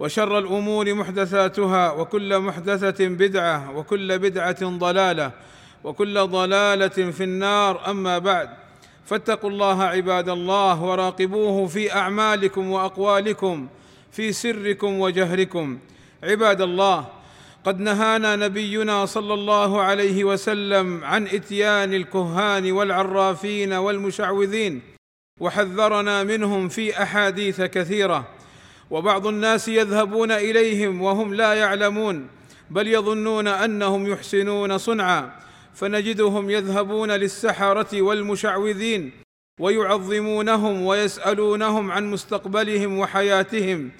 وشر الأمور محدثاتها وكل محدثة بدعة وكل بدعة ضلالة وكل ضلالة في النار. أما بعد فاتقوا الله عباد الله وراقبوه في أعمالكم وأقوالكم في سركم وجهركم. عباد الله قد نهانا نبينا صلى الله عليه وسلم عن إتيان الكهان والعرافين والمشعوذين وحذرنا منهم في أحاديث كثيرة. وبعض الناس يذهبون إليهم وهم لا يعلمون بل يظنون أنهم يحسنون صنعا فنجدهم يذهبون للسحرة والمشعوذين ويعظمونهم ويسألونهم عن مستقبلهم وحياتهم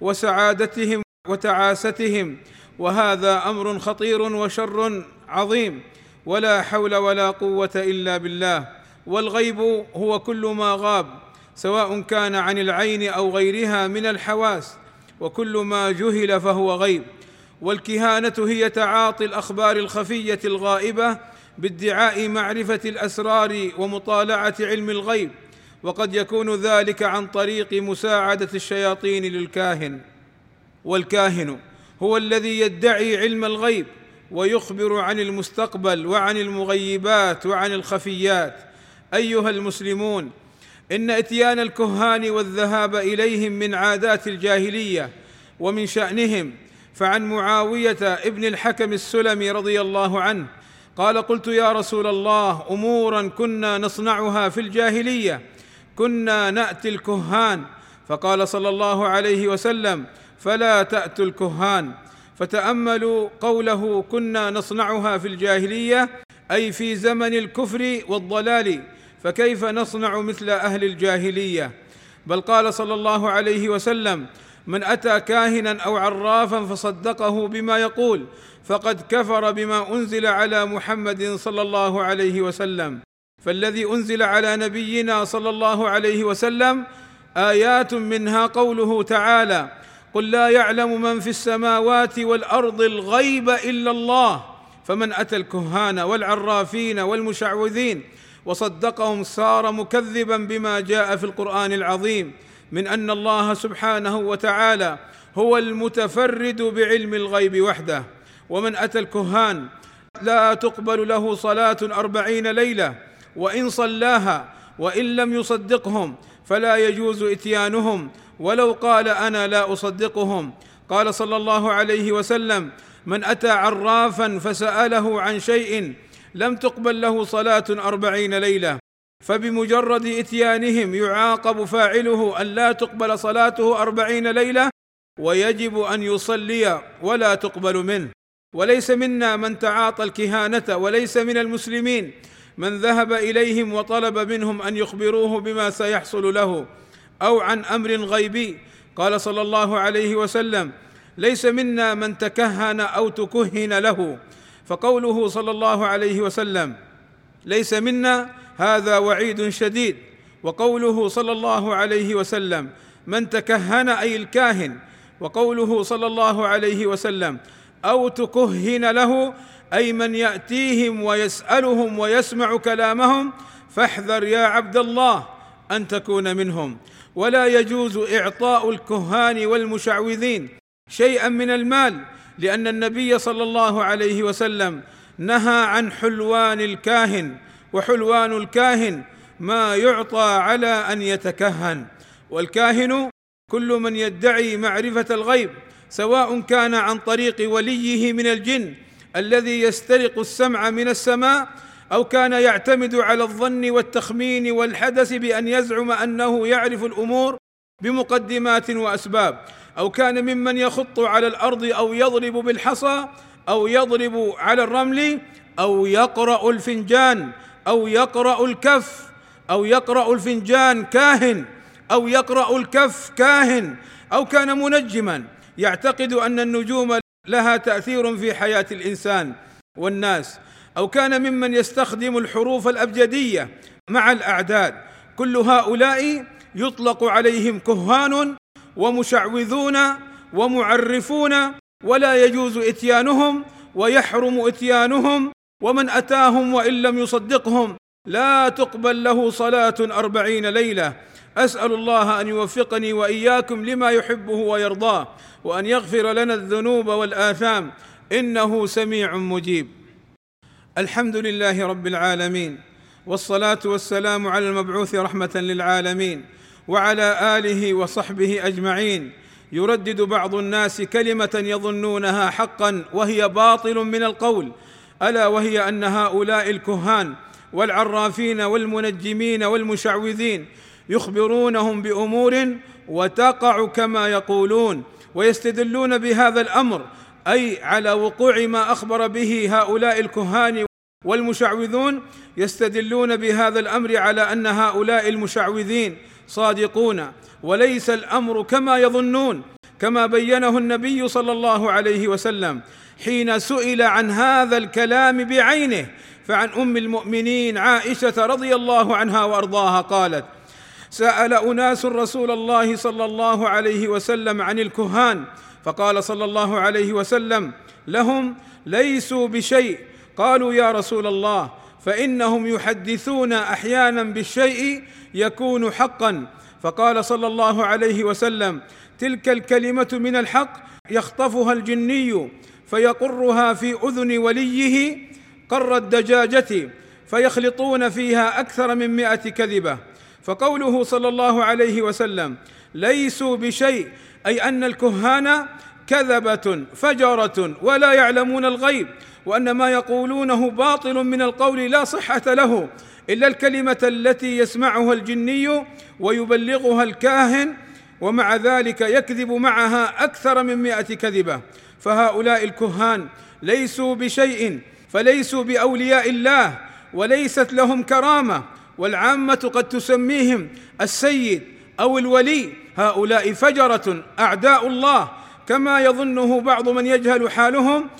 وسعادتهم وتعاستهم وهذا أمر خطير وشر عظيم ولا حول ولا قوة إلا بالله والغيب هو كل ما غاب. سواء كان عن العين أو غيرها من الحواس وكل ما جهل فهو غيب. والكهانة هي تعاطي الأخبار الخفية الغائبة بادعاء معرفة الأسرار ومطالعة علم الغيب وقد يكون ذلك عن طريق مساعدة الشياطين للكاهن. والكاهن هو الذي يدعي علم الغيب ويخبر عن المستقبل وعن المغيبات وعن الخفيات. أيها المسلمون إن إتيان الكهان والذهاب إليهم من عادات الجاهلية ومن شأنهم فعن معاوية ابن الحكم السلمي رضي الله عنه قال قلت يا رسول الله أمورا كنا نصنعها في الجاهلية كنا نأتي الكهان. فقال صلى الله عليه وسلم فلا تأتوا الكهان. فتأملوا قوله كنا نصنعها في الجاهلية أي في زمن الكفر والضلال. فكيف نصنع مثل أهل الجاهلية؟ بل قال صلى الله عليه وسلم من أتى كاهنا أو عرافا فصدقه بما يقول فقد كفر بما أنزل على محمد صلى الله عليه وسلم. فالذي أنزل على نبينا صلى الله عليه وسلم آيات منها قوله تعالى قل لا يعلم من في السماوات والأرض الغيب إلا الله فمن أتى الكهان والعرافين والمشعوذين وصدقهم صار مكذبا بما جاء في القرآن العظيم من أن الله سبحانه وتعالى هو المتفرد بعلم الغيب وحده. ومن أتى الكهان لا تقبل له صلاة أربعين ليلة وإن صلاها وإن لم يصدقهم فلا يجوز إتيانهم. ولو قال أنا لا أصدقهم قال صلى الله عليه وسلم من أتى عرافا فسأله عن شيء لم تقبل له صلاة أربعين ليلة فبمجرد إتيانهم يعاقب فاعله أن لا تقبل صلاته أربعين ليلة ويجب أن يصلي ولا تقبل منه. وليس منا من تعاطى الكهانة وليس من المسلمين من ذهب إليهم وطلب منهم أن يخبروه بما سيحصل له أو عن أمر غيبي. قال صلى الله عليه وسلم ليس منا من تكهن أو تكهن له. فقوله صلى الله عليه وسلم ليس منا هذا وعيد شديد. وقوله صلى الله عليه وسلم من تكهن أي الكاهن. وقوله صلى الله عليه وسلم أو تكهن له أي من يأتيهم ويسألهم ويسمع كلامهم فاحذر يا عبد الله أن تكون منهم. ولا يجوز إعطاء الكهان والمشعوذين شيئا من المال لأن النبي صلى الله عليه وسلم نهى عن حلوان الكاهن وحلوان الكاهن ما يعطى على أن يتكهن. والكاهن كل من يدعي معرفة الغيب سواء كان عن طريق وليه من الجن الذي يسترق السمع من السماء أو كان يعتمد على الظن والتخمين والحدث بأن يزعم أنه يعرف الأمور بمقدمات وأسباب. أو كان ممن يخط على الأرض أو يضرب بالحصى أو يضرب على الرمل أو يقرأ الفنجان أو يقرأ الكف أو يقرأ الفنجان كاهن أو يقرأ الكف كاهن أو كان منجما. يعتقد أن النجوم لها تأثير في حياة الإنسان والناس. أو كان ممن يستخدم الحروف الأبجدية مع الأعداد. كل هؤلاء يطلق عليهم كهان ومشعوذون ومعرفون ولا يجوز إتيانهم ويحرم إتيانهم ومن أتاهم وإن لم يصدقهم لا تقبل له صلاة أربعين ليلة. أسأل الله أن يوفقني وإياكم لما يحبه ويرضاه وأن يغفر لنا الذنوب والآثام. إنه سميع مجيب. الحمد لله رب العالمين والصلاة والسلام على المبعوث رحمة للعالمين. وعلى آله وصحبه أجمعين. يردد بعض الناس كلمة يظنونها حقا وهي باطل من القول ألا وهي أن هؤلاء الكهان والعرافين والمنجمين والمشعوذين يخبرونهم بأمور وتقع كما يقولون ويستدلون بهذا الأمر أي على وقوع ما أخبر به هؤلاء الكهان والمشعوذون يستدلون بهذا الأمر على أن هؤلاء المشعوذين صادقون وليس الأمر كما يظنون كما بينه النبي صلى الله عليه وسلم حين سئل عن هذا الكلام بعينه فعن أم المؤمنين عائشة رضي الله عنها وأرضاها قالت سأل أناس رسول الله صلى الله عليه وسلم عن الكهان فقال صلى الله عليه وسلم لهم ليسوا بشيء قالوا يا رسول الله فإنهم يحدثون أحيانا بالشيء يكون حقا. فقال صلى الله عليه وسلم تلك الكلمة من الحق يخطفها الجني فيقرها في أذن وليه قر الدجاجة فيخلطون فيها أكثر من مائه كذبة. فقوله صلى الله عليه وسلم ليسوا بشيء أي أن الكهان كذبة فجرة ولا يعلمون الغيب. وأن ما يقولونه باطل من القول لا صحة له إلا الكلمة التي يسمعها الجني ويبلغها الكاهن ومع ذلك يكذب معها أكثر من مائه كذبة. فهؤلاء الكهان ليسوا بشيء فليسوا بأولياء الله وليست لهم كرامة والعامة قد تسميهم السيد أو الولي. هؤلاء فجرة أعداء الله كما يظنه بعض من يجهل حالهم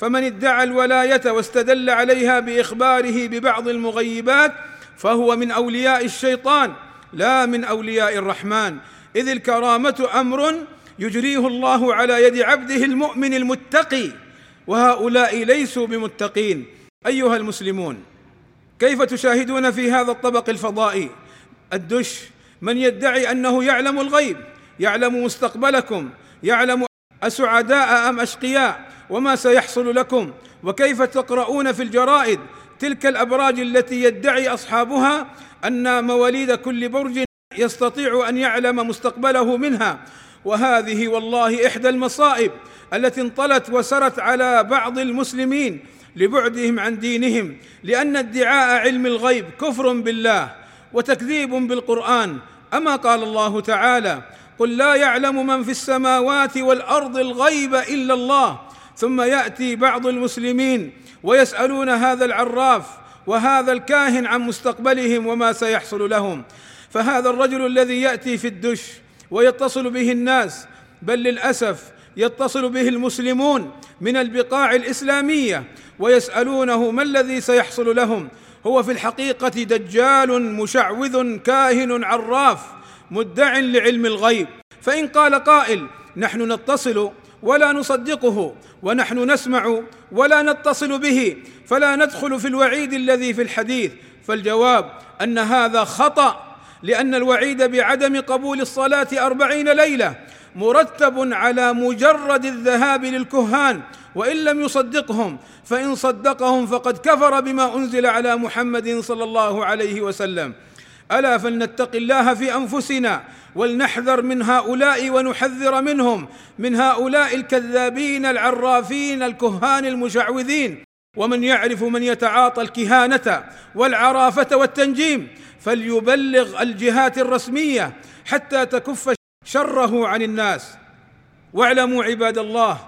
فمن ادعى الولاية واستدل عليها بإخباره ببعض المغيبات فهو من أولياء الشيطان لا من أولياء الرحمن. إذ الكرامة أمر يجريه الله على يد عبده المؤمن المتقي وهؤلاء ليسوا بمتقين. أيها المسلمون كيف تشاهدون في هذا الطبق الفضائي؟ الدش من يدعي أنه يعلم الغيب يعلم مستقبلكم يعلم أسعداء أم أشقياء وما سيحصل لكم؟ وكيف تقرؤون في الجرائد تلك الأبراج التي يدعي أصحابها أن مواليد كل برج يستطيع أن يعلم مستقبله منها؟ وهذه والله إحدى المصائب التي انطلت وسرت على بعض المسلمين لبعدهم عن دينهم لأن ادعاء علم الغيب كفر بالله وتكذيب بالقرآن. أما قال الله تعالى قل لا يعلم من في السماوات والأرض الغيب إلا الله ثم يأتي بعض المسلمين ويسألون هذا العراف وهذا الكاهن عن مستقبلهم وما سيحصل لهم. فهذا الرجل الذي يأتي في الدش ويتصل به الناس بل للأسف يتصل به المسلمون من البقاع الإسلامية ويسألونه ما الذي سيحصل لهم. هو في الحقيقة دجال مشعوذ كاهن عراف مدع لعلم الغيب. فإن قال قائل نحن نتصل ولا نصدقه ونحن نسمع ولا نتصل به فلا ندخل في الوعيد الذي في الحديث. فالجواب أن هذا خطأ لأن الوعيد بعدم قبول الصلاة أربعين ليلة مرتب على مجرد الذهاب للكهان وإن لم يصدقهم فإن صدقهم فقد كفر بما أنزل على محمد صلى الله عليه وسلم. ألا فلنتق الله في أنفسنا ولنحذر من هؤلاء ونحذر منهم من هؤلاء الكذابين العرافين الكهان المشعوذين. ومن يعرف من يتعاطى الكهانة والعرافة والتنجيم فليبلغ الجهات الرسمية حتى تكف شره عن الناس. واعلموا عباد الله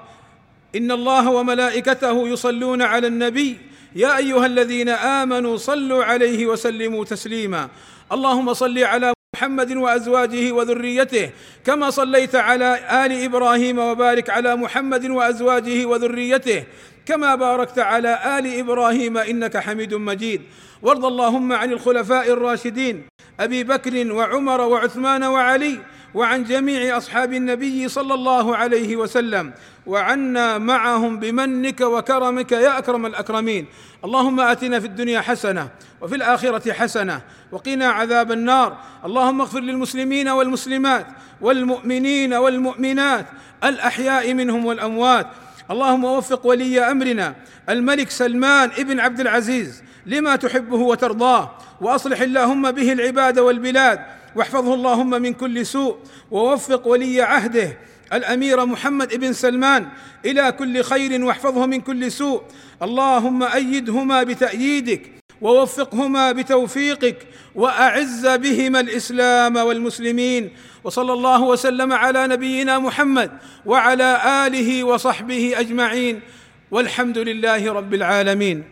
إن الله وملائكته يصلون على النبي يا أيها الذين آمنوا صلوا عليه وسلموا تسليما. اللهم صل على محمد وأزواجه وذريته كما صليت على آل إبراهيم وبارك على محمد وأزواجه وذريته كما باركت على آل إبراهيم إنك حميد مجيد. وارض اللهم عن الخلفاء الراشدين أبي بكر وعمر وعثمان وعلي وعن جميع أصحاب النبي صلى الله عليه وسلم وعنا معهم بمنك وكرمك يا أكرم الأكرمين. اللهم آتنا في الدنيا حسنة وفي الآخرة حسنة وقنا عذاب النار. اللهم اغفر للمسلمين والمسلمات والمؤمنين والمؤمنات الأحياء منهم والأموات. اللهم وفق ولي أمرنا الملك سلمان ابن عبد العزيز لما تحبه وترضاه. وأصلح اللهم به العباد والبلاد. واحفظه اللهم من كل سوء ووفق ولي عهده الأمير محمد بن سلمان إلى كل خير واحفظه من كل سوء. اللهم أيدهما بتأييدك ووفقهما بتوفيقك وأعز بهما الإسلام والمسلمين. وصلى الله وسلم على نبينا محمد وعلى آله وصحبه أجمعين. والحمد لله رب العالمين.